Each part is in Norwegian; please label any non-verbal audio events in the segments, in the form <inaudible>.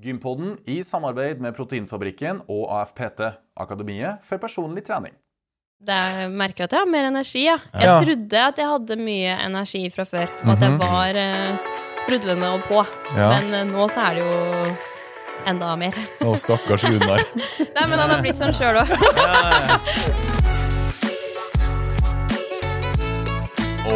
Gympodden i samarbeid med Proteinfabrikken og AFPT, Akademiet for personlig trening. Det jeg merker at jeg har mer energi, ja. Jeg Ja. trodde at jeg hadde mye energi fra før, og at jeg var eh, sprudlende og på. Ja. Men eh, nå så er det jo enda mer. Å, stakkars Runar. <laughs> Nei, men han har blitt sånn sjøl <laughs> òg.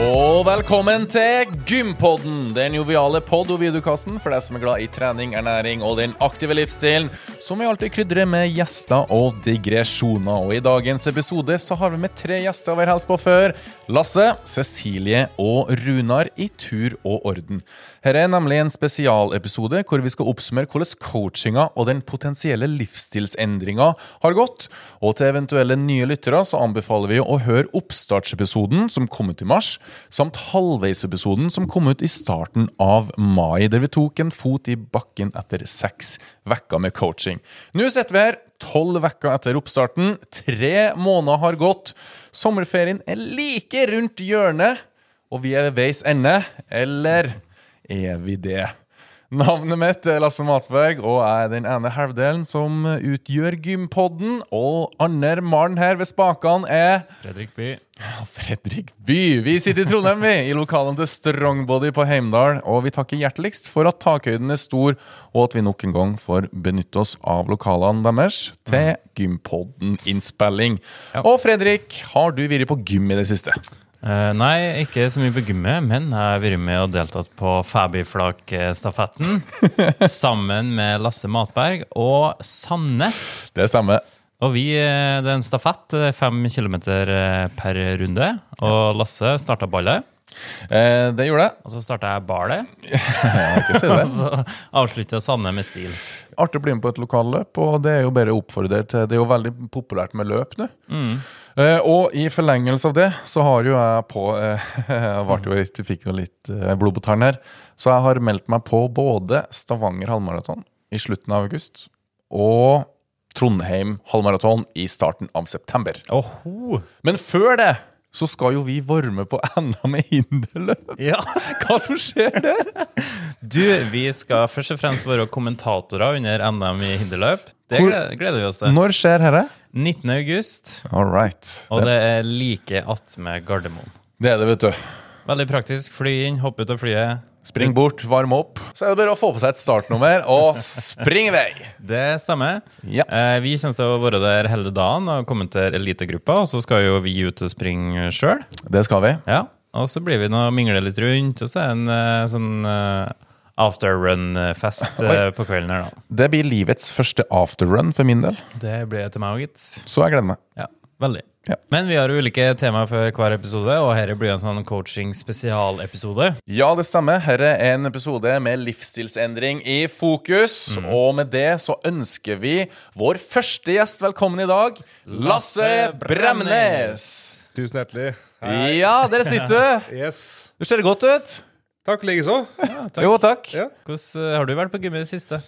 Og velkommen til Gympodden, den joviale pod- og videokassen for deg som er glad i trening, ernæring og den aktive livsstilen, som vi alltid krydrer med gjester og digresjoner. Og i dagens episode så har vi med tre gjester vi har hilst på før. Lasse, Cecilie og Runar i tur og orden. Her er nemlig en spesialepisode hvor vi skal oppsummere hvordan coachinga og den potensielle livsstilsendringa har gått. Og til eventuelle nye lyttere så anbefaler vi å høre oppstartsepisoden som kom ut i mars, samt halvveisepisoden som kom ut i starten av mai, der vi tok en fot i bakken etter seks uker med coaching. Nå sitter vi her tolv uker etter oppstarten. Tre måneder har gått. Sommerferien er like rundt hjørnet, og vi er ved veis ende. Eller er vi det? Navnet mitt er Lasse Matberg, og jeg er den ene halvdelen som utgjør Gympodden. Og andre mannen her ved spakene er Fredrik By. Fredrik By. Vi sitter i Trondheim, vi, i lokalene til Strongbody på Heimdal. Og vi takker hjerteligst for at takhøyden er stor, og at vi nok en gang får benytte oss av lokalene deres til Gympodden-innspilling. Og Fredrik, har du vært på gym i det siste? Eh, nei, ikke så mye på gymmet, men jeg har vært med og deltatt på Fabiflak-stafetten. <laughs> sammen med Lasse Matberg og Sanne. Det stemmer. Og vi, eh, det er en stafett, er fem kilometer eh, per runde. Og Lasse starta ballet, Eh, det gjorde jeg. og så starta jeg <laughs> si det. Og så avslutta Sanne med stil. Artig å bli med på et lokalløp, og det er jo bare å oppfordre til Det er jo veldig populært med løp nå. Eh, og i forlengelse av det så har jo jeg på eh, <laughs> Jeg litt, fikk jo litt eh, blod på tærne her. Så jeg har meldt meg på både Stavanger halvmaraton i slutten av august og Trondheim halvmaraton i starten av september. Oho. Men før det så skal jo vi varme på enda med hinderløp. <laughs> Ja. Hva som skjer der? Du, vi skal først og fremst være kommentatorer under NM i hinderløp. Det Hvor- gleder, gleder vi oss til. Når skjer dette? 19. august, All right. og det er like attmed Gardermoen. Det er det, vet du. Veldig praktisk. Fly inn, hoppe ut av flyet. Spring bort, varm opp. Så er det bare å få på seg et startnummer og spring i vei. Det stemmer. Ja. Eh, vi kommer til å være der hele dagen og kommentere elitegruppa, og så skal jo vi ut og springe sjøl. Det skal vi. Ja. Og så blir vi nå og mingler litt rundt, og så er det en eh, sånn uh, afterrun-fest eh, på kvelden her, da. Det blir livets første afterrun for min del, Det blir til meg òg, gitt. så jeg gleder meg. Ja, veldig. Ja. Men vi har ulike temaer for hver episode, og dette blir en sånn coaching spesialepisode. Ja, det stemmer. Her er en episode med livsstilsendring i fokus. Og med det så ønsker vi vår første gjest velkommen i dag, Lasse Bremnes. Tusen hjertelig. Ja, dere sitter. <laughs> Yes. Du ser godt ut. Takk likeså. Jo, takk. Ja. Hvordan eh, har du vært på gym i det siste?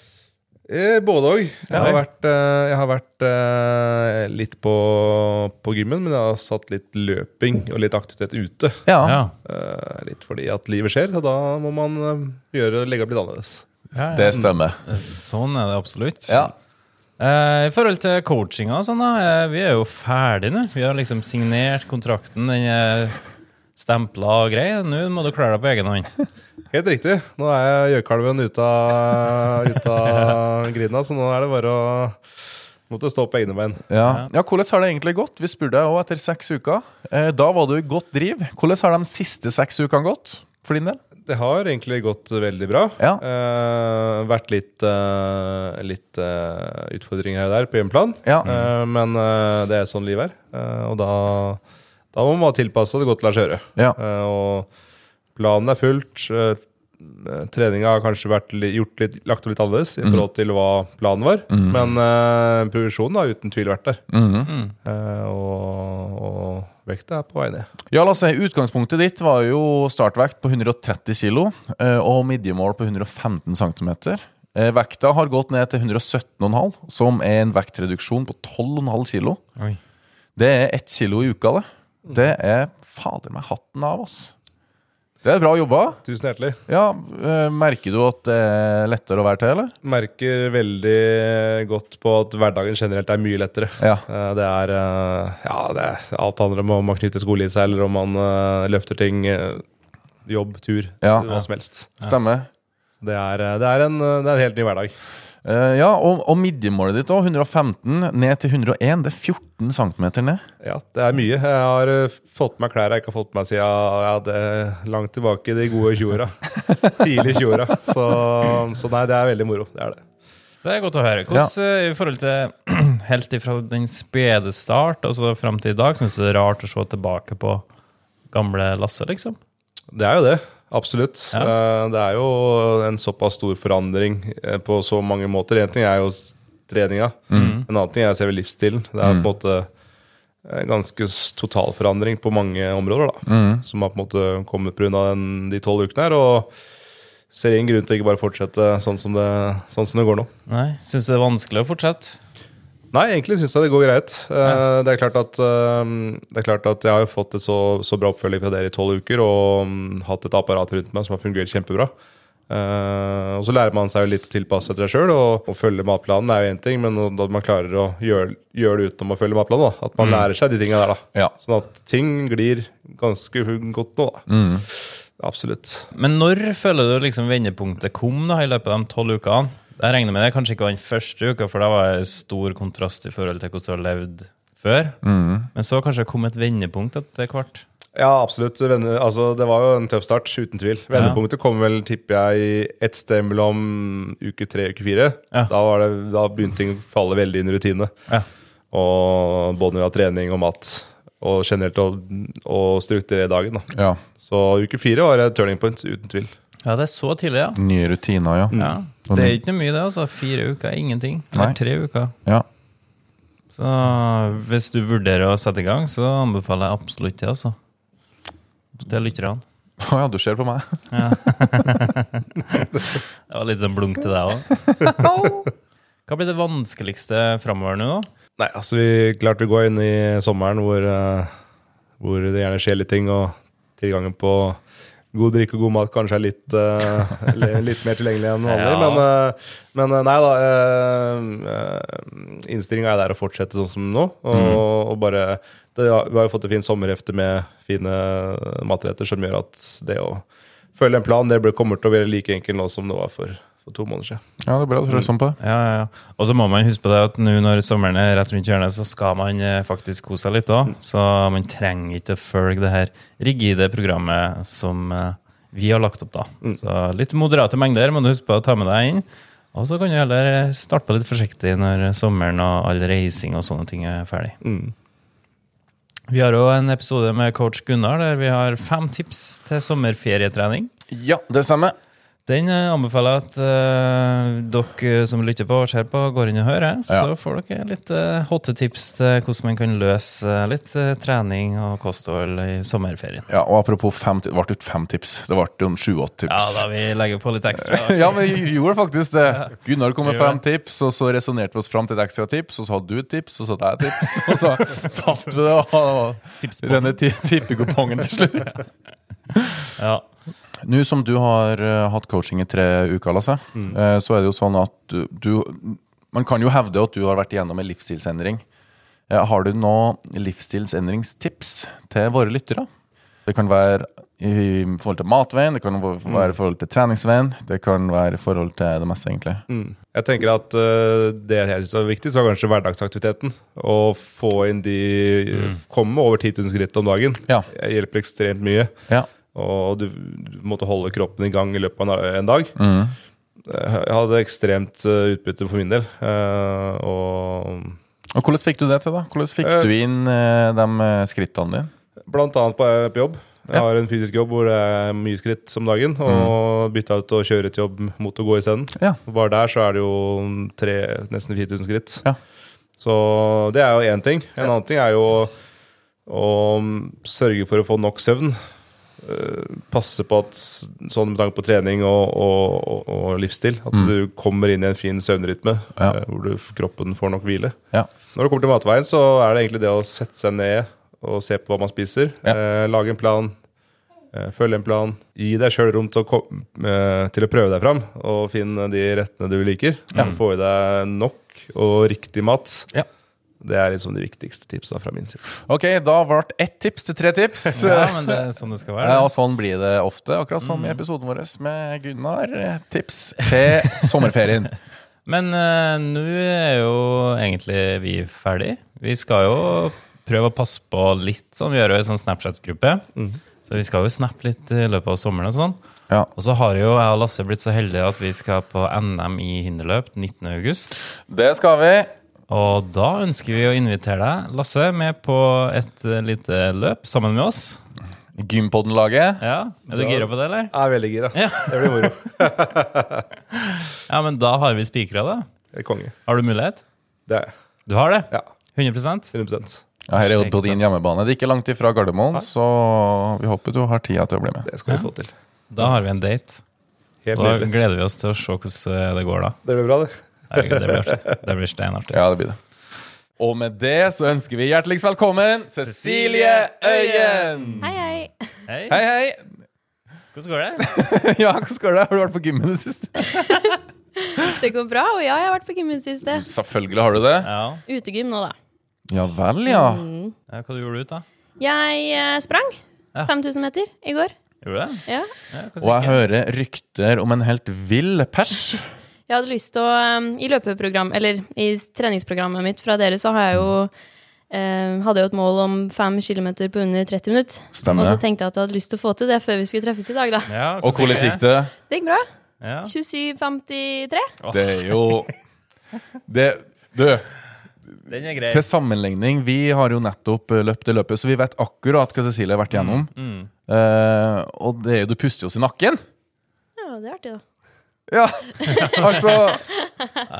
Eh, både òg. Jeg, Ja. eh, jeg har vært eh, litt på, på gymmen, men jeg har satt litt løping og litt aktivitet ute. Ja. Ja. Litt fordi at livet skjer, og da må man gjøre, legge opp litt annerledes. ja, Det stemmer. Sånn er det absolutt. Ja. Eh, I forhold til coachinga sånn, da, vi er jo ferdige nå. Vi har liksom signert kontrakten, den er stempla og greier. Nå må du klare deg på egen hånd. <laughs> Helt riktig. Nå er gjøkalven ute av, ut av grinda, så nå er det bare å måtte stå på egne bein. Ja. ja, Hvordan har det egentlig gått? Vi spurte deg òg etter seks uker. Eh, da var du i godt driv. Hvordan har de siste seks ukene gått for din del? Det har egentlig gått veldig bra. Ja. Eh, vært litt, eh, litt eh, utfordringer her og der på hjemmeplan. Ja. Eh, men eh, det er sånn livet er. Eh, og da, da må man tilpasse det godt til å kjøre. Ja. Eh, og planen er fulgt. Eh, treninga har kanskje vært gjort litt, lagt opp litt annerledes i forhold til hva planen var. Men uh, progresjonen har uten tvil vært der. Mm. Uh, og, og vekta er på vei ned. Ja, la oss si, Utgangspunktet ditt var jo startvekt på 130 kg og midjemål på 115 cm. Eh, Vekta har gått ned til 117,5, som er en vektreduksjon på 12,5 kg. Det er ett kilo i uka, det. Det er fader meg hatten av, ass. Det er bra jobba. Tusen hjertelig. Ja, eh, Merker du at det er lettere å være til, eller? Merker veldig godt på at hverdagen generelt er mye lettere. Ja. Eh, Det er eh, Ja, det er, alt handler om om man knytter skole i seg, eller om man løfter ting. Jobb, tur, Ja. hva som helst. Stemmer. Det er, det, er en, det er en helt ny hverdag. Eh, ja, og, og midjemålet ditt òg, 115 ned til 101. Det er 14 cm ned. Ja, det er mye. Jeg har eh, fått på meg klær jeg ikke har fått på meg siden ja, det er langt tilbake i de gode 20-åra. <laughs> Tidlig 20-åra. Så, så nei, det er veldig moro. Det er det. Det er godt å høre. Hvordan, ja. I forhold til <clears throat> helt ifra den spede start altså fram til i dag, syns du det er rart å se tilbake på gamle Lasse, liksom? Det er jo det. Absolutt. Ja. Eh, Det er jo en såpass stor forandring eh, på så mange måter. Én ting er jo treninga, treninga, en annen ting er selve livsstilen. Det er på en måte en ganske total totalforandring på mange områder, da. Som har på en måte kommet pga. de tolv ukene her. Og ser ingen grunn til ikke bare fortsette sånn som det, sånn som det går nå. Nei? Syns du det er vanskelig å fortsette? Nei, egentlig syns jeg det går greit. Ja. Det, er klart at, eh, det er klart at jeg har jo fått et så, så bra oppfølging fra dere i tolv uker og mm, hatt et apparat rundt meg som har fungert kjempebra. Eh, og så lærer man seg jo litt å tilpasse seg sjøl, og å følge matplanen er jo én ting, men at man klarer å gjøre, gjøre det utenom å følge matplanen. da At man lærer seg de tinga der, da. Ja. Sånn at ting glir ganske godt nå, da. Absolutt. Men når føler du liksom vendepunktet kom da i løpet av de tolv ukene? Jeg regner med det kanskje ikke var den første uka, for da var det stor kontrast i forhold til hvordan du har levd før. Men så kanskje kom et vendepunkt etter hvert. Ja, absolutt. Vende, altså, det var jo en tøff start, uten tvil. Vendepunktet kom vel, tipper jeg, i ett sted mellom uke tre og uke fire. Ja. Da, var det, da begynte ting å falle veldig inn i rutine. Ja. Og både når det var trening og mat, og generelt å, å strukturere dagen. Da. Ja. Så uke fire var et turning point, uten tvil. Ja, det er så tidlig, ja. Nye rutiner, ja. ja. Det er ikke noe mye, det. altså. Fire uker er ingenting. Eller Nei. tre uker. ja. Så hvis du vurderer å sette i gang, så anbefaler jeg absolutt det, altså. Til lytterne. <laughs> Å ja, du ser på meg. <laughs> Ja. Det var litt sånn blunk til deg òg. <laughs> Hva blir det vanskeligste framover nå. Nei, altså vi klart vi går inn i sommeren hvor, eh, hvor det gjerne skjer litt ting, og tilgangen på god drikke og god mat kanskje er litt, uh, litt mer tilgjengelig enn vanlig. Ja. Men, uh, men eh, nei da. Uh, Innstillinga er der å fortsette sånn som nå. Og, og bare det, Vi har jo fått et fint sommerhefte med fine matretter som gjør at det å følge en plan det kommer til å være like enkelt nå som det var for, for to måneder siden. Ja, det er bra du tror sånn på det. Ja, ja, ja. Og så må man huske på det at nå når sommeren er rett rundt hjørnet, så skal man eh, faktisk kose seg litt òg. Så man trenger ikke å følge det her rigide programmet som eh, vi har lagt opp, da. Så litt moderate mengder må du huske på å ta med deg inn. Og så kan du heller starte på litt forsiktig når sommeren og all reising og sånne ting er ferdig. Mm. Vi har òg en episode med coach Gunnar der vi har fem tips til sommerferietrening. Ja, det stemmer. Den eh, anbefaler jeg at uh, dere som lytter på og ser på, går inn og hører. Ja. Så får dere litt uh, hotte tips til hvordan man kan løse uh, litt uh, trening og kosthold i sommerferien. Ja, og apropos fem, det ble ikke fem tips, det ble sju-åtte Ja, da vi legger på litt ekstra. <laughs> Ja, men vi gjorde faktisk det. Gunnar kom med fem tips, og så resonnerte vi oss fram til et ekstra tips, og så hadde du et tips, og så hadde jeg et tips, og så <laughs> satt vi det og og renne ti- tippekupongen til slutt. <laughs> Ja. Nå som du har uh, hatt coaching i tre uker, Lasse, eh, så er det jo sånn at du, du Man kan jo hevde at du har vært igjennom en livsstilsendring. Uh, har du noen livsstilsendringstips til våre lyttere? Det kan være i forhold til matveien, det kan være i forhold til treningsveien, det kan være i forhold til det meste, egentlig. Mm. Jeg tenker at uh, det jeg synes er viktig, så er kanskje hverdagsaktiviteten. Å få inn de Komme over 10 000 skritt om dagen. Ja. hjelper ekstremt mye. Ja. Og du, du måtte holde kroppen i gang i løpet av en- dag. Mm. Jeg hadde ekstremt eh, utbytte for min del. eh, og Og hvordan fikk du det til, da? Hvordan fikk Eh, du inn eh, de eh, skrittene dine? blant annet på, på jobb. Jeg har en fysisk jobb hvor det er mye skritt om dagen. Og bytta ut å kjøre til jobb mot å gå isteden. Ja. Bare der så er det jo tre, nesten 4000 skritt. Ja. Så det er jo én ting. En annen ting er jo å, å sørge for å få nok søvn. Eh, Passe på at sånn med tanke på trening og, og, og, livsstil, at du kommer inn i en fin søvnrytme Ja. eh, hvor du, kroppen får nok hvile. Ja. Når det kommer til matveien, så er det egentlig det å sette seg ned og se på hva man spiser. Ja. Eh, lage en plan. Eh, Følg en plan. Gi deg sjøl rom til å, eh, til å prøve deg fram og finne de rettene du liker. Få i deg nok og riktig mat. Ja. Det er liksom de viktigste tipsa fra min side. Ok, da ble ett tips til tre tips. <laughs> Ja, men det er sånn det skal være. Ja, og sånn blir det ofte, akkurat som i episoden vår med Gunnar. Tips til sommerferien. <laughs> Men uh, nå er jo egentlig vi ferdig. Vi skal jo prøve å passe på litt sånn. Vi gjør jo i sånn Snapchat-gruppe. Så vi skal jo snappe litt i løpet av sommeren og sånn. Ja. Og så har jo jeg og Lasse blitt så heldige at vi skal på NM i hinderløp 19. august. Det skal vi. Og da ønsker vi å invitere deg, Lasse, med på et eh, lite løp sammen med oss. Gympodden-laget. Ja, Er du gira på det, eller? Jeg er veldig gira. Ja. Det blir moro. <laughs> Ja, men da har vi spikra det. Er konge. Har du mulighet? Det er jeg. Du har det? Ja. 100% 100% Ja, her er jo på din hjemmebane. Det er ikke langt ifra Gardermoen, så vi håper du har tida til å bli med. Det skal vi få til. Da har vi en date. Helt Da gleder vi oss til å se hvordan det går da. Det blir bra, det. Herregud, det blir artig. Det blir steinartig. Ja, det blir det. Og med det så ønsker vi hjerteligst velkommen Cecilie Øyen! Hei, hei. Hei, Hei, hvordan går det? <laughs> Ja, hvordan går det? Har du vært på gymmen i det siste? <laughs> Det går bra. Og ja, jeg har vært på gymmen i det siste. Selvfølgelig har du det. Ja. Utegym nå, da. Ja vel, ja. ja hva du gjorde du ut da? Jeg eh, sprang Ja. 5000 meter i går. Gjorde du det? Ja. Ja, Og jeg hører rykter om en helt vill pers. Jeg hadde lyst til å um, I løpeprogram, eller i treningsprogrammet mitt fra dere, så har jeg jo eh, hadde jeg jo et mål om fem kilometer på under 30 minutter. Stemmer Og så tenkte jeg at jeg hadde lyst til å få til det før vi skulle treffes i dag, da. Ja, Og hvordan gikk det? Det gikk bra. Ja. 27,53. Det er jo det, Du, Den er grei. til sammenligning, vi har jo nettopp eh, løpt det løpet, så vi vet akkurat hva Cecilie har vært igjennom. Mm. Eh, og det er jo, du puster jo oss i nakken. Ja, det er artig, da. Ja, <laughs> altså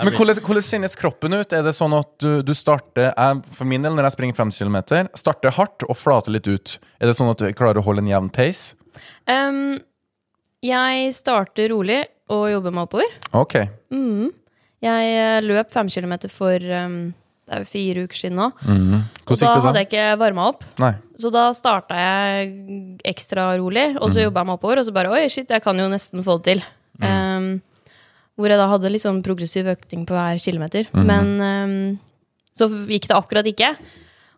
Men hvordan, hvordan kjennes kroppen ut? Er det sånn at du, du starter jeg, For min del, når jeg springer 5 km, starter hardt og flater litt ut. Er det sånn at du klarer å holde en jevn pace? Um, jeg starter rolig og jobber meg oppover. Ok. Mm. Jeg eh, løp fem kilometer for um, det er jo fire uker siden nå. Mhm. Og da hadde jeg ikke varma opp. Nei. Så da starta jeg ekstra rolig, og så jobba jeg meg oppover. Og så bare oi, shit, jeg kan jo nesten få det til. Um, hvor jeg da hadde litt sånn progressiv økning på hver kilometer. Men um, så gikk det akkurat ikke.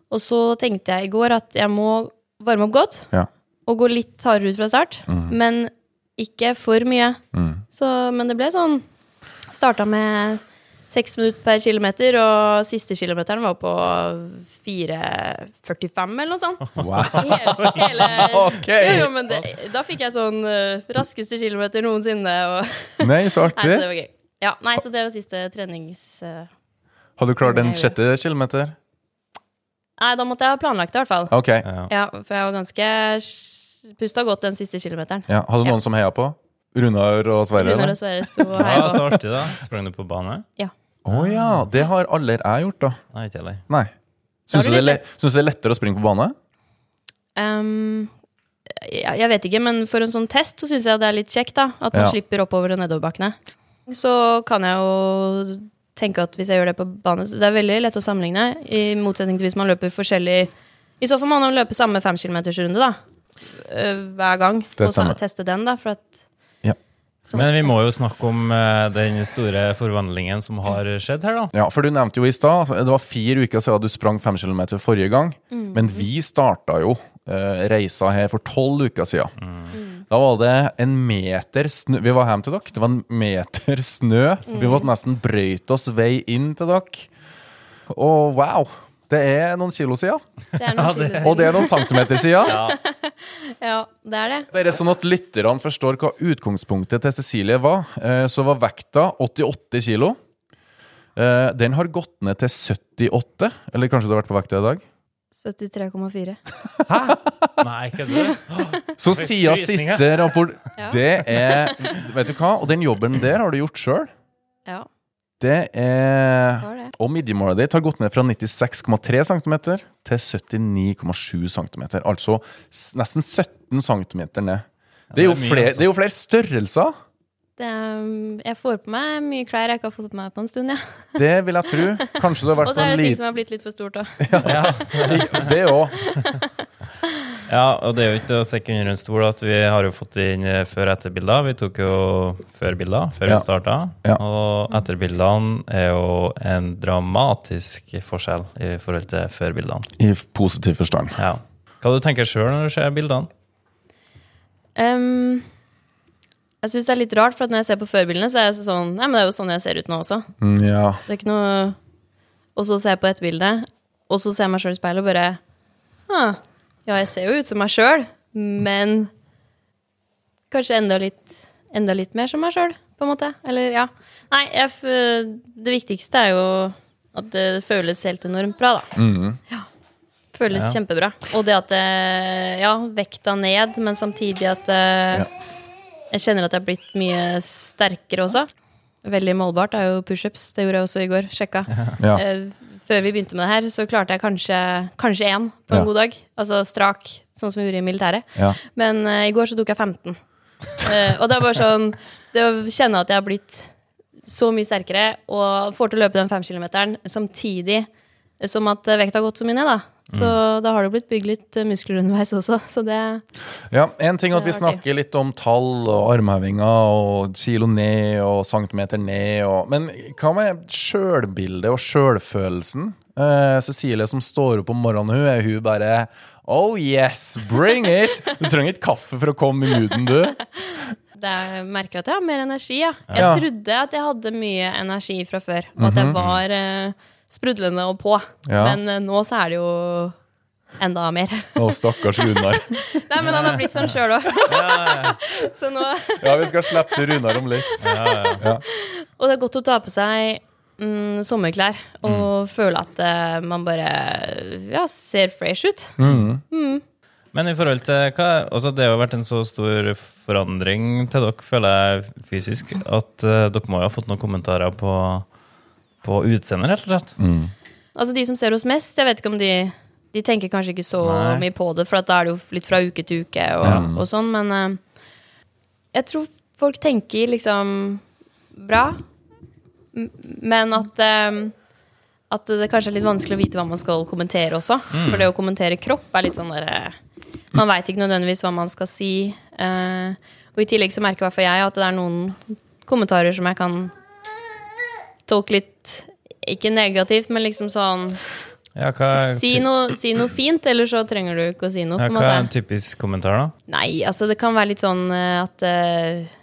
Og så tenkte jeg i går at jeg må varme opp godt Ja. og gå litt hardere ut fra start. Men ikke for mye. Mm. Så, men det ble sånn Starta med seks minutter per kilometer, og siste kilometeren var på 4,45 eller noe sånt. Wow. Hele, hele, <laughs> Ok. ja, ja, men det, da fikk jeg sånn uh, raskeste kilometer noensinne. Og, <laughs> Nei, så nei, så det var gøy. Ja, nei, så det var siste trenings... Uh, Har du klart den sjette kilometer? nei, da måtte jeg ha planlagt det, i hvert fall. Ok. Ja. Ja, for jeg var ganske Pusta godt den siste kilometeren. Ja. Hadde du noen som heia på? Runar og Sverre? Runar og Sverre sto og Ja, så artig, da. Sprang du på bane? Å ja, det har aldri jeg gjort, da. Nei, ikke heller. Nei. Syns du, du det er le- syns du det er lettere å springe på bane? Um, ja, jeg vet ikke, men for en sånn test så syns jeg det er litt kjekt, da. At man Ja. slipper oppover og nedoverbakkene. Så kan jeg jo tenke at hvis jeg gjør det på bane så Det er veldig lett å sammenligne, i motsetning til hvis man løper forskjellig I så fall må man løpe samme femkilometersrunde, da. eh, Hver gang. Det og så stemmer. teste den, da. For at. Så, Men vi må jo snakke om eh, den store forvandlingen som har skjedd her, da. Ja, for du nevnte jo i stad Det var fire uker siden du sprang fem kilometer forrige gang. Men vi starta jo eh, reisa her for tolv uker siden. Da var det en meter snø Vi var hjemme til dere. Det var en meter snø. Vi måtte nesten brøyte oss vei inn til dere. Og wow! Det er noen kilo siden. det er noe det- skikkelig Og det er noen centimeter siden. Ja, <laughs> det er det. Bare sånn at lytterne forstår hva utgangspunktet til Cecilie var, eh, så var vekta 88 kilo. Eh, Den har gått ned til 78, eller kanskje du har vært på vekta i dag? 73,4. Hæ?! Nei, ikke du? Så siden siste rapport Ja. Det er Vet du hva? Og den jobben der har du gjort sjøl. Ja, Det er. Og midjemålet ditt har gått ned fra 96,3 cm til 79,7 cm. Altså nesten 17 cm ned. Det er, jo det er mye, flere, altså. det er jo flere størrelser. det er, jeg får på meg mye klær jeg ikke har fått på meg på en stund, ja. Det vil jeg tro. Kanskje du har <laughs> Og så er det ting som har blitt litt for stort òg. <laughs> Det òg. <laughs> <laughs> Ja, og det er jo ikke å stikke under en stol at vi har jo fått inn eh, før-etter-bilder. Vi tok jo før-bilder før Ja. vi starta. Ja. Og etterbildene er jo en dramatisk forskjell i forhold til før-bildene. I positiv forstand. Ja. Hva du tenker du sjøl når du ser bildene? Um, jeg syns det er litt rart, for at når jeg ser på før-bildene, så er jeg sånn Nei, men det er jo sånn jeg ser ut nå også. Mm, ja. Det er ikke noe Og så ser jeg på ett bilde, og så ser jeg meg sjøl i speilet og bare «Hm, Ja, jeg ser jo ut som meg sjøl, men kanskje enda litt, enda litt mer som meg sjøl, på en måte. Eller, ja. Nei, jeg, det viktigste er jo at det føles helt enormt bra, da. Mm. Føles Ja. kjempebra. Og det at eh, Ja, vekta ned, men samtidig at eh, Ja. Jeg kjenner at jeg har blitt mye sterkere også. Veldig målbart er jo pushups. Det gjorde jeg også i går. Sjekka. Ja. Eh, Før vi begynte med det her, så klarte jeg kanskje kanskje én på en Ja. god dag. Altså strak, sånn som vi gjorde i militæret. ja. Men uh, i går så tok jeg 15. Uh, og det er bare sånn Det å kjenne at jeg har blitt så mye sterkere og får til å løpe den femkilometeren samtidig som at eh, vekta har gått så mye ned, da. Så da har det blitt bygd litt eh, muskler underveis også. <laughs> Så det Ja, En ting er at vi er snakker litt om tall og armhevinger og kilo ned og centimeter ned. Og, men hva med sjølbildet og sjølfølelsen? Uh, Cecilie som står opp om morgenen, hun er hun bare Oh yes, bring it! Du trenger ikke kaffe for å komme i mooden, du. <laughs> det jeg merker at jeg har mer energi, ja. Jeg Ja. trodde at jeg hadde mye energi fra før, og at jeg var eh, sprudlende og på. Ja. Men eh, nå så er det jo enda mer. Å, stakkars Runar. <laughs> Nei, men han har blitt sånn sjøl <laughs> òg. så nå Ja, vi skal slippe til Runar om litt. Og det er godt å ta på seg mm, sommerklær og føle at uh, man bare ja, ser fresh ut. Men i forhold til hva altså Det har jo vært en så stor forandring til dere, føler jeg fysisk, at uh, dere må jo ha fått noen kommentarer på, på utseendet, rett og slett. Altså De som ser oss mest, jeg vet ikke om de De tenker kanskje ikke så Nei. mye på det, for at da er det jo litt fra uke til uke og, og sånn, men uh, jeg tror folk tenker liksom bra, men at uh, at det kanskje er litt vanskelig å vite hva man skal kommentere også. For det å kommentere kropp er litt sånn der eh, Man veit ikke nødvendigvis hva man skal si. Uh, og i tillegg så merker i hvert fall jeg at det er noen kommentarer som jeg kan tolke litt Ikke negativt, men liksom sånn Ja, hva, Si noe, si noe fint, eller så trenger du ikke å si noe. ja, hva er en typisk kommentar, da? Nei, altså det kan være litt sånn eh, at uh,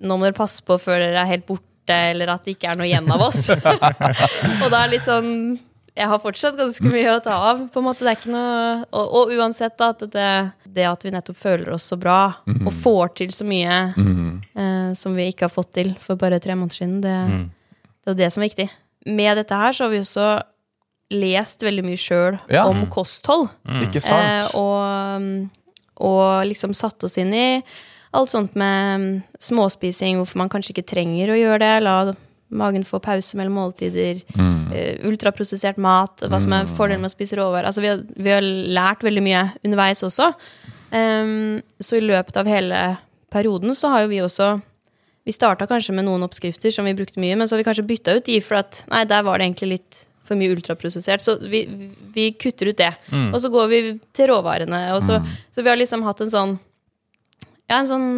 Nå må dere passe på før dere er helt borte, eller at det ikke er noe igjen av oss. <laughs> <laughs> og da er litt sånn Jeg har fortsatt ganske mye å ta av. på en måte, det er ikke noe Og, og uansett, da, at det, det at vi nettopp føler oss så bra, og får til så mye eh, som vi ikke har fått til for bare tre måneder siden, det, det er jo det som er viktig. Med dette her så har vi også lest veldig mye sjøl Ja. om kosthold. Ikke Eh, og, og liksom satt oss inn i alt sånt med mm, småspising, hvorfor man kanskje ikke trenger å gjøre det. La magen få pause mellom måltider. eh, ultraprosessert mat, hva som er fordelen med å spise råvarer. Altså, vi, har, vi har lært veldig mye underveis også. Um, så i løpet av hele perioden så har jo vi også Vi starta kanskje med noen oppskrifter som vi brukte mye, men så har vi kanskje bytta ut de, for at nei, der var det egentlig litt for mye ultraprosessert. Så vi, vi kutter ut det. Og så går vi til råvarene. Og så, så vi har liksom hatt en sånn ja, en sånn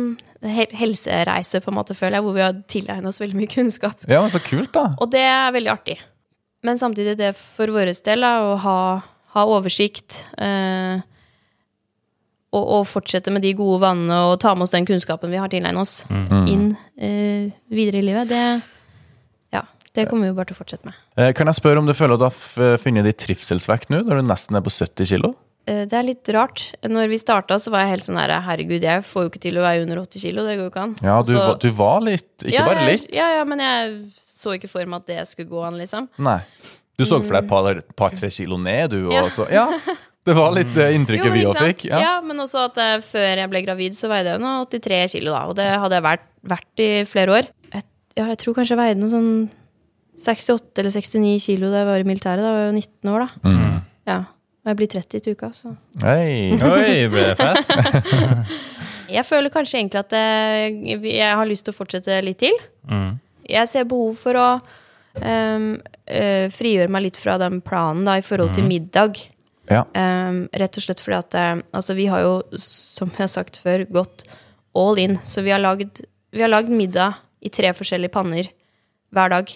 helsereise, på en måte, føler jeg, hvor vi har tilegnet oss veldig mye kunnskap. Ja, men Så kult, da. Og det er veldig artig. Men samtidig det for vår del å ha, ha oversikt. Eh, og, og fortsette med de gode vannene og ta med oss den kunnskapen vi har tilegnet oss, inn eh, videre i livet. Det, ja, det kommer vi jo bare til å fortsette med. Eh, Kan jeg spørre om du føler at du har funnet ditt trivselsvekt nå, når du nesten er på 70 kilo? Eh, Det er litt rart. Når vi starta, så var jeg helt sånn her Herregud, jeg får jo ikke til å veie under 80 kilo. Det går jo ikke an. Ja, du, Så- du var litt, ikke ja, bare litt. Ja, ja, men jeg så ikke for meg at det skulle gå an, liksom. Nei. Du så for deg et par- par-tre kilo ned, du. Og Ja. så, ja, <laughs> det var litt det inntrykket Jo, vi òg fikk. Ja. Ja. men også at uh, før jeg ble gravid, så veide jeg nå 83 kilo, da. Og det hadde jeg vært, vært i flere år. Jeg, ja, jeg tror kanskje jeg veide noe sånn 68 eller 69 kilo da jeg var i militæret. Da jeg var jo 19 år, da. Mm. Ja. Og jeg blir 30 til uka, så Hei. Oi, ble det fest? <laughs> Jeg føler kanskje egentlig at jeg, jeg har lyst til å fortsette litt til. Mm. Jeg ser behov for å um, uh, frigjøre meg litt fra den planen da, i forhold til middag. Ja. Um, rett og slett fordi at eh, altså vi har jo, som jeg har sagt før, gått all in. Så vi har lagd, vi har lagd middag i tre forskjellige panner hver dag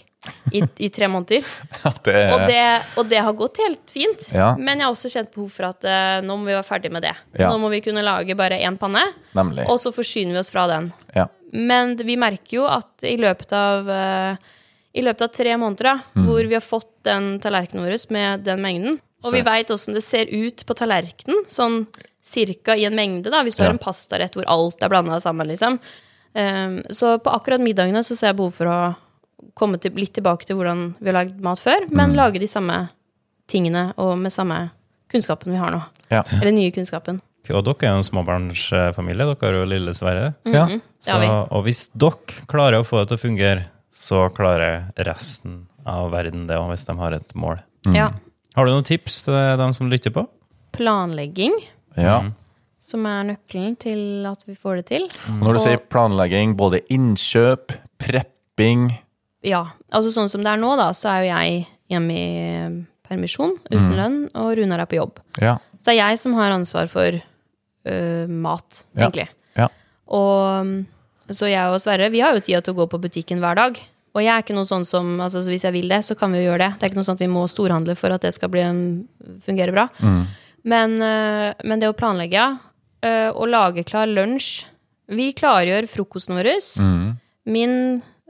i, i tre måneder. <laughs> Det, Og det, og det har gått helt fint. Ja. Men jeg har også kjent behov for at uh, nå må vi være ferdig med det. Ja. Nå må vi kunne lage bare én panne, Nemlig. og så forsyner vi oss fra den. Ja. Men vi merker jo at i løpet av uh, I løpet av tre måneder da, hvor vi har fått den tallerkenen vår med den mengden, og vi veit åssen det ser ut på tallerkenen, sånn cirka i en mengde, da, hvis du Ja. har en pastarett hvor alt er blanda sammen, liksom. Um, så på akkurat middagene så ser jeg behov for å komme til, litt tilbake til hvordan vi har lagd mat før, men lage de samme tingene og med samme kunnskapen vi har nå. Ja. Eller nye kunnskapen. Og dere er jo en småbarnsfamilie. Dere har jo lille Sverre. ja. Det Så, og hvis dere klarer å få det til å fungere, så klarer resten av verden det, òg, hvis de har et mål. Ja. Har du noen tips til dem som lytter på? Planlegging, ja. som er nøkkelen til at vi får det til. Mm. når du Og- sier planlegging, både innkjøp, prepping Ja, altså sånn som det er nå, da, så er jo jeg hjemme i eh, permisjon uten lønn, og Runar er på jobb. Ja. Så det er jeg som har ansvar for uh, mat, egentlig. Ja. Og mm, så jeg og Sverre, vi har jo tida til å gå på butikken hver dag. Og jeg er ikke noe sånn som, altså så hvis jeg vil det, så kan vi jo gjøre det. Det er ikke noe sånn at vi må storhandle for at det skal bli, en- fungere bra. Men, øh, men det å planlegge, ja. øh, og lage klar lunsj. Vi klargjør frokosten vår. Min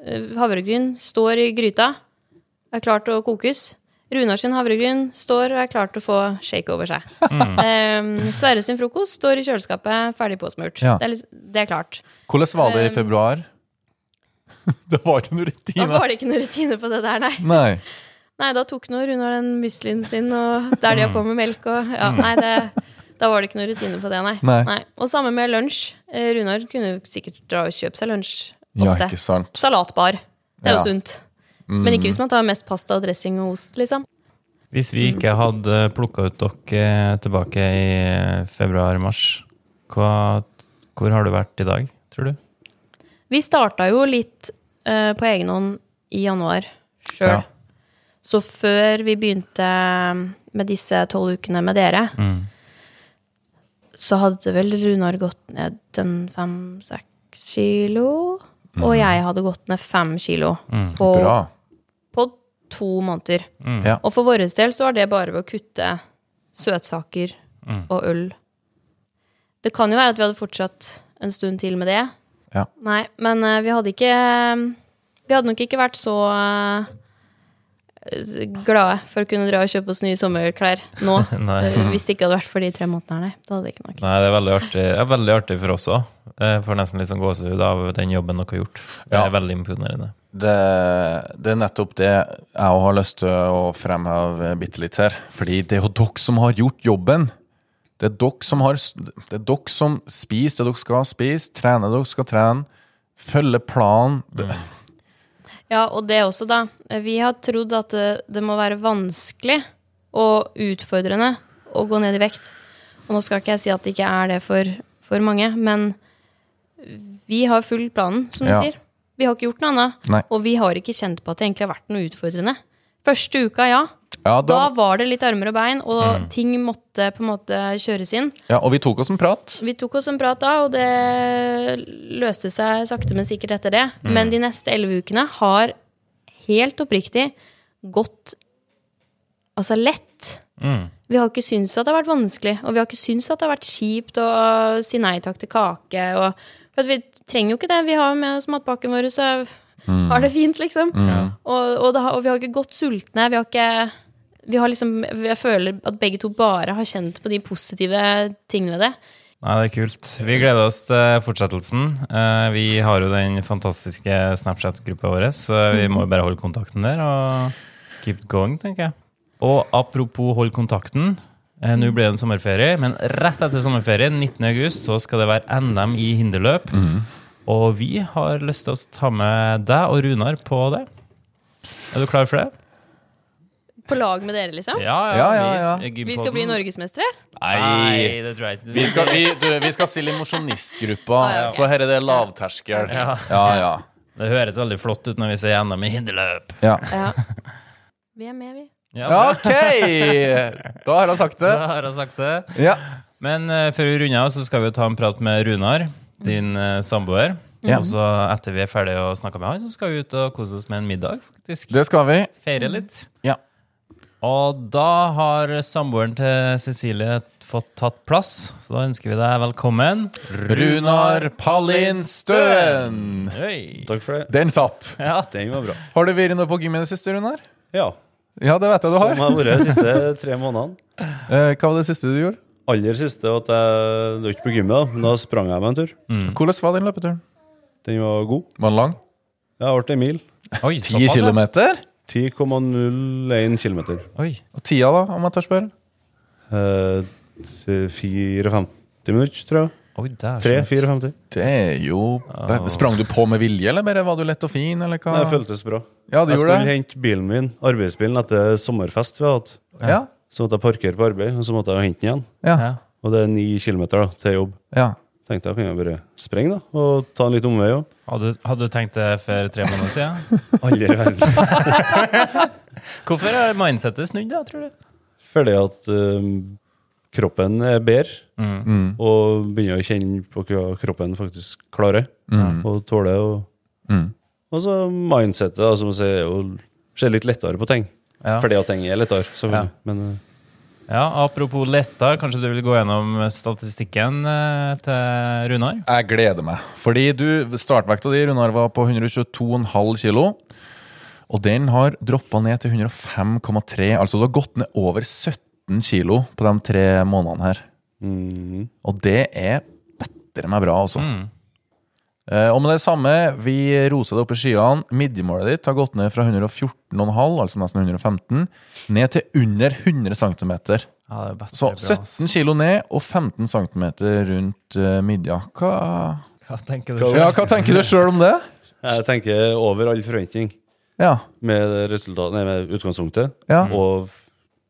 øh, havregryn står i gryta, er klar til å kokes. Runar sin havregryn står og er klar til å få shake over seg. Um, Sverre sin frokost står i kjøleskapet, ferdig påsmurt. Ja. Det, er, det er klart. Hvordan var det i Um, februar? <laughs> det var ikke noe Da var det ikke noe rutine på det der, nei. Nei. Nei, Da tok nå Runar den muslien sin, og der de har på med melk og ja, Nei, det, da var det ikke noe rutine på det, nei. Nei. Og samme med lunsj. Eh, Runar kunne sikkert dra og kjøpe seg lunsj Ja, ikke sant. Salatbar. Det er jo Ja. sunt. Men ikke hvis man tar mest pasta og dressing og ost, liksom. Hvis vi ikke hadde plukka ut dere tilbake i februar-mars, hvor har du vært i dag, tror du? Vi starta jo litt uh, på egen hånd i januar sjøl. Ja. Så før vi begynte med disse tolv ukene med dere, Mm. så hadde vel Runar gått ned en fem-seks kilo. Og jeg hadde gått ned fem kilo på, på to måneder. Ja. Og for vår del så var det bare ved å kutte søtsaker og øl. Det kan jo være at vi hadde fortsatt en stund til med det. Ja. Nei, men uh, vi hadde ikke Vi hadde nok ikke vært så uh, glade for å kunne dra og kjøpe oss nye sommerklær nå. <laughs> Eh, hvis det ikke hadde vært for de tre månedene. Nei, da hadde det ikke nok. Nei, det er veldig artig, det er veldig artig for oss òg. Får nesten litt sånn gåsehud av den jobben dere har gjort. Det Ja. er veldig imponerende. Det, det er nettopp det jeg har lyst til å fremheve bitte litt her. Fordi det er jo dere som har gjort jobben. Det er dere som, har, det er dere som spiser det dere skal spise, trener det dere skal trene, følger planen. Mm. Ja, og det også, da. Vi har trodd at det, det må være vanskelig og utfordrende å gå ned i vekt. Og nå skal ikke jeg si at det ikke er det for, for mange, men vi har fulgt planen, som du Ja. sier. Vi har ikke gjort noe annet. Nei. Og vi har ikke kjent på at det egentlig har vært noe utfordrende. Første uka, ja. ja, Da da, var det litt armer og bein, og ting måtte på en måte kjøres inn. ja, og vi tok oss en prat. Vi tok oss en prat da, og det løste seg sakte, men sikkert etter det. Men de neste elleve ukene har helt oppriktig gått altså lett. Vi har ikke syntes at det har vært vanskelig, og vi har ikke syntes at det har vært kjipt å si nei takk til kake. Og, for vi trenger jo ikke det. Vi har med oss matpakken vår, så har det fint, liksom. Og, og, det har, og vi har ikke gått sultne. Vi har ikke vi har liksom, Jeg føler at begge to bare har kjent på de positive tingene ved det. Nei, det er kult. Vi gleder oss til fortsettelsen. Eh, Vi har jo den fantastiske Snapchat-gruppa vår, så vi må jo bare holde kontakten der og keep going, tenker jeg. Og apropos hold kontakten. eh, Nå blir det en sommerferie, men rett etter sommerferien, 19. august, så skal det være NM i hinderløp. Og vi har lyst til å ta med deg og Runar på det. Er du klar for det? På lag med dere, liksom? Ja, Ja, ja, ja. Vi skal bli norgesmestere? Nei, det tror jeg ikke. Vi skal, vi, du, vi skal stille i mosjonistgruppa, Ah, ja, okay. så her er det lavterskel. Ja. ja. ja. Det høres veldig flott ut når vi ser gjennom i hinderløp. ja. Ja. <laughs> Vi er med, vi. Ja, Ok! Da har han sagt det. Da har han sagt det. Ja. Men uh, før vi runder av, så skal vi jo ta en prat med Runar, din uh, samboer. Ja. Og så etter vi er ferdige å snakke med han, så skal vi ut og kose oss med en middag, faktisk. Det skal vi. Feire litt. Ja. Og da har samboeren til Cecilie fått tatt plass, så da ønsker vi deg velkommen. Runar Pallin Støen. Hey. Takk for det. Den satt. Ja. Den var bra. Har du vært noe på gym i det siste, Runar? Ja. Ja, det vet jeg du Som har. har vært de siste tre månedene. Eh, Hva var det siste du gjorde? Aller siste at jeg løp ikke på gymmet, da, men da sprang jeg meg en tur. Hvordan var den løpeturen? Den var god. Var den lang? Jeg ble en mil. Oi, Ti såpass, ja. kilometer? 10,01 km. Og tida, da, om jeg tør spørre? Eh, 54 minutter, tror jeg. Oi, der, er skjønt. 3-54. Det er jo Sprang du på med vilje, eller bare var du lett og fin, eller hva? Det føltes bra. Ja, det Jeg skulle det? hente bilen min, arbeidsbilen, etter sommerfest vi har hatt. Ja. Så måtte jeg parkere på arbeid, og så måtte jeg hente den igjen. Ja. Og det er ni kilometer da, til jobb. ja. Tenkte jeg kunne jeg bare sprenge da, og ta en litt omvei òg. Hadde, hadde du tenkt det for tre måneder siden? <laughs> Aldri i verden. <laughs> Hvorfor er mindsetet snudd, da, tror du? Fordi at um, kroppen er bedre, Mm. og begynner å kjenne på hva kroppen faktisk klarer. Og tåler. Og, Mm. og så mindsetet, da, som å er jo ser litt lettere på ting. Ja. Fordi at ting er lettere, Så, Ja. Men uh, Ja, Apropos lettere, kanskje du vil gå gjennom statistikken eh, til Runar? Jeg gleder meg. Fordi du, startvekta di, Runar, var på 122,5 kilo. Og den har droppa ned til 105,3. Altså du har gått ned over 17 kilo på de tre månedene her. mm, Og det er bedre meg bra, altså. Mm. Eh, og med det samme, vi roser det opp i skyene. Midjemålet ditt har gått ned fra 114,5, altså nesten 115, ned til under 100 cm. Ja, det er bedre, Så 17 kg ned og 15 cm rundt uh, midja. Hva, Hva tenker du? selv ja, hva tenker du sjøl om det? Jeg tenker over all forventning Ja. med, nei, med utgangspunktet, Ja. og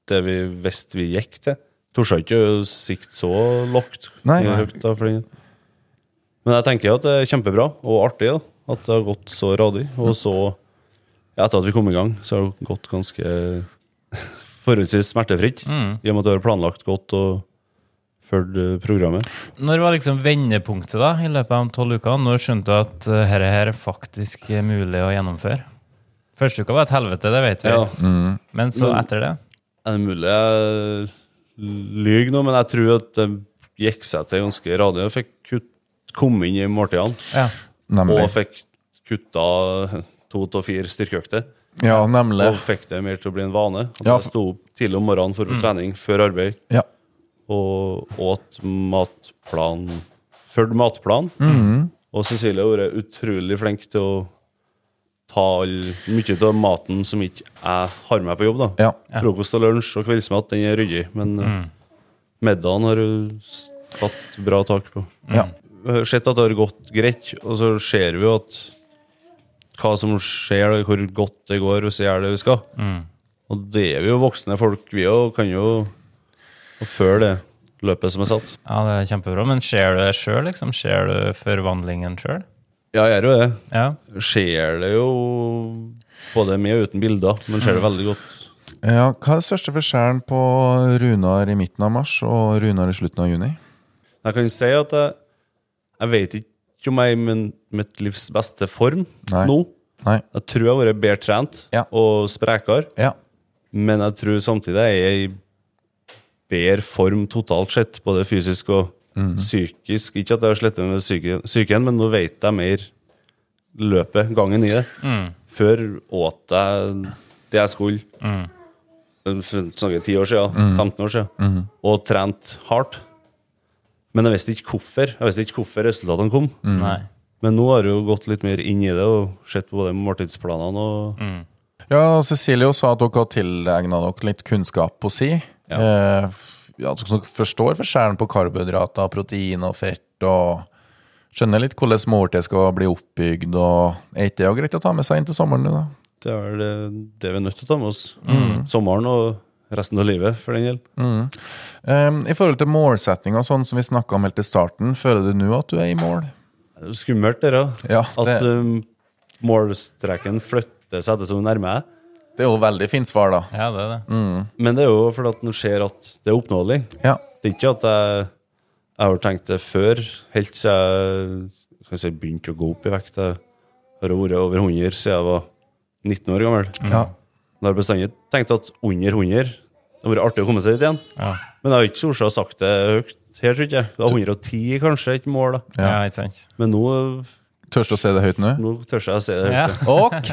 det vi visste vi gikk til. Torde ikke å sikte så lågt. Nei. høyt da. Men jeg tenker at det er kjempebra og artig da, at det har gått så radig. Og så, ja, etter at vi kom i gang, så har det gått ganske <laughs> forholdsvis smertefritt. Mm. I og med at det har planlagt godt og fulgt eh, programmet. Når var liksom vendepunktet da, i løpet av tolv uker? Når skjønte du at uh, dette her faktisk er mulig å gjennomføre? Første uka var et helvete, det vet vi. Ja. Mm. Men så etter det? Er det mulig jeg lyver nå, men jeg tror at det gikk seg til ganske radig. Jeg fikk kutt, kom inn i måltidene Ja. Og fikk kutta to til fire styrkeøkter. Ja, nemlig. Og fikk det mer til å bli en vane. At Ja, jeg sto opp tidlig om morgenen for mm. trening før arbeid Ja. og åt matplan Fulgte matplan. Mm. Og Cecilie har vært utrolig flink til å ta all, mye av maten som ikke jeg har med på jobb. da Ja. Frokost og lunsj og kveldsmat den er ryddig, men mm. middagen har hun tatt bra tak på. Ja. Sett at det har gått greit, og så ser vi jo at hva som skjer, og hvor godt det går hvis vi gjør det vi skal. Mm. Og det er vi jo voksne folk, vi òg, kan jo følge det løpet som er satt. ja, det er kjempebra. Men ser du det sjøl, liksom? Ser du forvandlingen sjøl? Ja, jeg gjør jo det. Ja. Ser det jo både med og uten bilder, men ser det veldig godt. ja. Hva er den største forskjellen på Runar i midten av mars og Runar i slutten av juni? Jeg kan si at jeg, jeg vet ikke om jeg er i min, mitt livs beste form Nei. nå. Nei. Jeg tror jeg har vært bedre trent Ja. og sprekere, Ja. men jeg tror samtidig jeg er i bedre form totalt sett, både fysisk og psykisk. Ikke at jeg har slettet med psyke- psyken, men nå vet jeg mer løpet, gangen i det. Mm. Før åt jeg det jeg skulle. Mm. Snakker ti år siden, 15 år siden, og trent hardt. Men jeg visste ikke hvorfor. Jeg visste ikke hvorfor resultatene kom. Nei. Men nå har jeg jo gått litt mer inn i det og sett på både måltidsplanene og Mm. Ja, Cecilie sa at dere har tilegna dere litt kunnskap på si. Eh, ja, dere forstår forskjellen på karbohydrater, protein og fett, og skjønner litt hvordan måltid skal bli oppbygd. og Er ikke det greit å ta med seg inn til sommeren? da? det er det, det vi er nødt til å ta med oss. Sommeren og resten av livet, for den del. Mm. Um, I forhold til målsettinga, sånn som vi snakka om helt til starten, føler du nå at du er i mål? Det er skummelt, det da. Ja, At um, målstreken flytter seg etter som du nærmer deg. Det er jo veldig fint svar, da. Ja, det er det. Men det er jo fordi at en ser at det er oppnåelig. Ja. Det er ikke at jeg, jeg har tenkt det før, helt siden jeg jeg begynte å gå opp i vekt. Jeg har vært over 100 siden jeg var 19 år gammel. Ja. Jeg har bestandig tenkt at under 100 Det hadde vært artig å komme seg dit igjen. Ja, Men jeg har ikke å sagt det høyt her, tror jeg. Det var 110 kanskje, et mål. da. ja. Ikke sant? Men nå, Tørs du å si det høyt nå? nå tør jeg å si det høyt. Ja. Ok!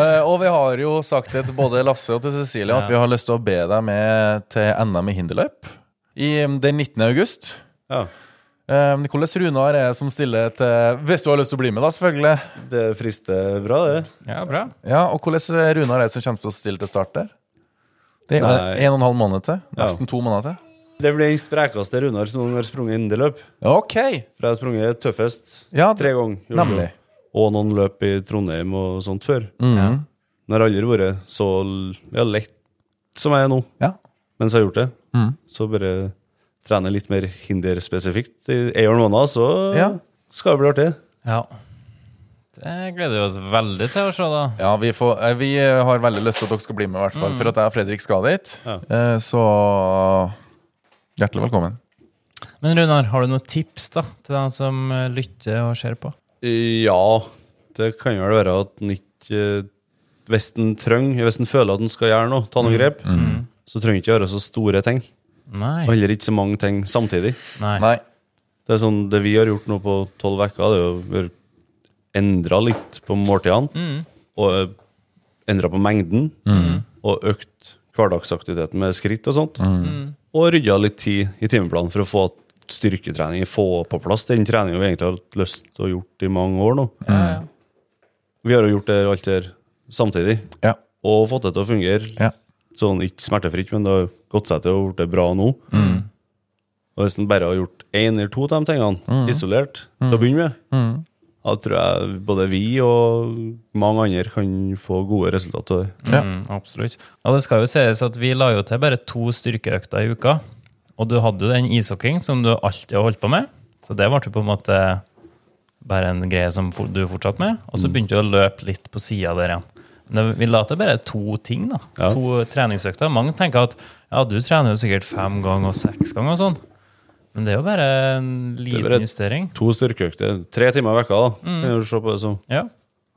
Eh, og vi har jo sagt det til både Lasse og til Cecilie at vi har lyst til å be deg med til NM i hinderløp i um, den 19. august. Ja. Um, Hvordan Runar er som stiller til Hvis du har lyst til å bli med, da, selvfølgelig. Det frister bra, det. Ja, bra. Ja, Og hvordan Runar er det som kommer til å stille til start der? Det er Nei. en og en halv måned til. Ja. Nesten to måneder til. Det blir den sprekeste Runar som noen har sprunget inderløp. Ok! For jeg har sprunget tøffest Ja, tre ganger. nemlig. Og noen løp i Trondheim og sånt før. Mhm. Den har aldri vært så ja, lett som jeg er nå, Ja. mens jeg har gjort det. Mm. Så bare trene litt mer hinderspesifikt i en eller annen måned, så Ja. skal det bli artig. Ja. Det gleder vi oss veldig til å se, da. Ja, vi, får, eh, vi har veldig lyst til at dere skal bli med, i hvert fall. For at jeg og Fredrik skal dit. Ja. Eh, Så hjertelig velkommen. Men Runar, har du noen tips da til dem som eh, lytter og ser på? Ja, det kan jo vel være at en ikke Hvis en trenger, hvis en føler at en skal gjøre noe, ta noen grep, så trenger det ikke gjøre så store ting. Nei. Og heller ikke så mange ting samtidig. Nei. Nei. Det er sånn, det vi har gjort nå på tolv uker, det er jo å endra litt på måltidene. Mm. Og endra på mengden. Og økt hverdagsaktiviteten med skritt og sånt. Mm. Og rydda litt tid i timeplanen for å få styrketrening, få på plass den treninga vi egentlig har hatt lyst til å gjort i mange år nå. Ja, ja. Vi har jo gjort det alt der samtidig, Ja. og fått det til å fungere. Ja. Sånn ikke smertefritt, men det har gått seg til og blitt bra nå. Og hvis han bare har gjort én eller to av de tingene isolert til å begynne med, da tror jeg både vi og mange andre kan få gode resultater. Ja. Mm, absolutt. Og det skal jo sies at vi la jo til bare to styrkeøkter i uka. Og du hadde jo den ishockeyen som du alltid har holdt på med. Så det ble på en måte bare en greie som du fortsatte med. Og så begynte du å løpe litt på sida der igjen. Vi later bare to ting, da. Ja. To treningsøkter. Mange tenker at ja, du trener jo sikkert fem ganger og seks ganger og sånn. Men det er jo bare en liten bare- justering. To styrkeøkter, tre timer i vekka, da. Mm. Kan du se på det som. Ja.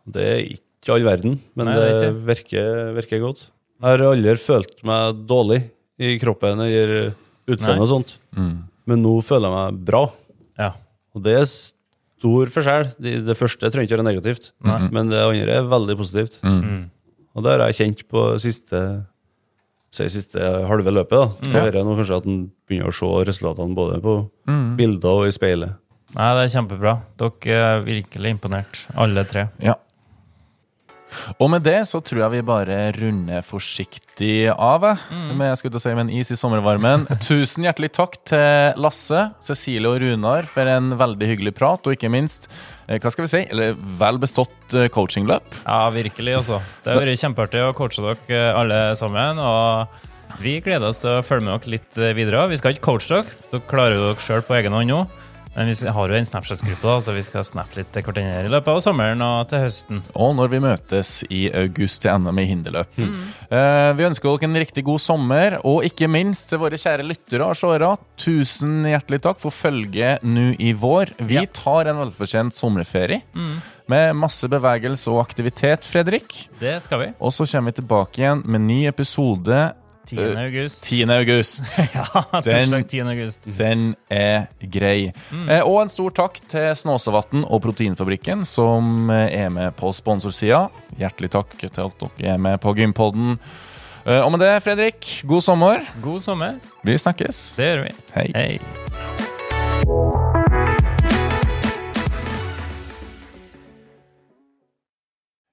Det er ikke all verden, men Nei, det, det er virker, virker godt. Jeg har aldri følt meg dårlig i kroppen eller utseendet og sånt, men nå føler jeg meg bra. ja. Og det er stor forskjell. Det, det første trenger ikke være negativt, men det andre er veldig positivt. Mm. Og det har jeg kjent på siste si siste halve løpet. da. Mm. Så hører jeg nå kanskje at en begynner å se resultatene både på Mm. bilder og i speilet. Nei, det er kjempebra. Dere er virkelig imponert, alle tre. Ja. Og med det så tror jeg vi bare runder forsiktig av. Mm. Med, jeg skulle til å si, med en is i sommervarmen. <laughs> Tusen hjertelig takk til Lasse, Cecilie og Runar for en veldig hyggelig prat, og ikke minst, eh, hva skal vi si, eller vel bestått eh, coachingløp. Ja, virkelig, altså. Det har vært kjempeartig å coache dere eh, alle sammen. Og vi gleder oss til å følge med dere litt videre. Vi skal ikke coache dere, dere klarer dere sjøl på egen hånd nå. Men vi har jo en Snapchat-gruppe, da, så vi skal snappe litt til hverandre i løpet av sommeren og til høsten. Og når vi møtes i august til NM i hinderløp. Eh, vi ønsker dere en riktig god sommer, og ikke minst til våre kjære lyttere og seere, tusen hjertelig takk for følget nå i vår. Vi Ja. tar en velfortjent sommerferie med masse bevegelse og aktivitet, Fredrik. Det skal vi. Og så kommer vi tilbake igjen med ny episode 10. august. 10. august. <laughs> Ja, torsdag 10. august. Den er grei. Eh, og en stor takk til Snåsavatn og Proteinfabrikken, som eh, er med på sponsorsida. Hjertelig takk til at dere er med på Gympodden. Eh, og med det, Fredrik, god sommer. God sommer. Vi snakkes. Det gjør vi. Hei. Hei.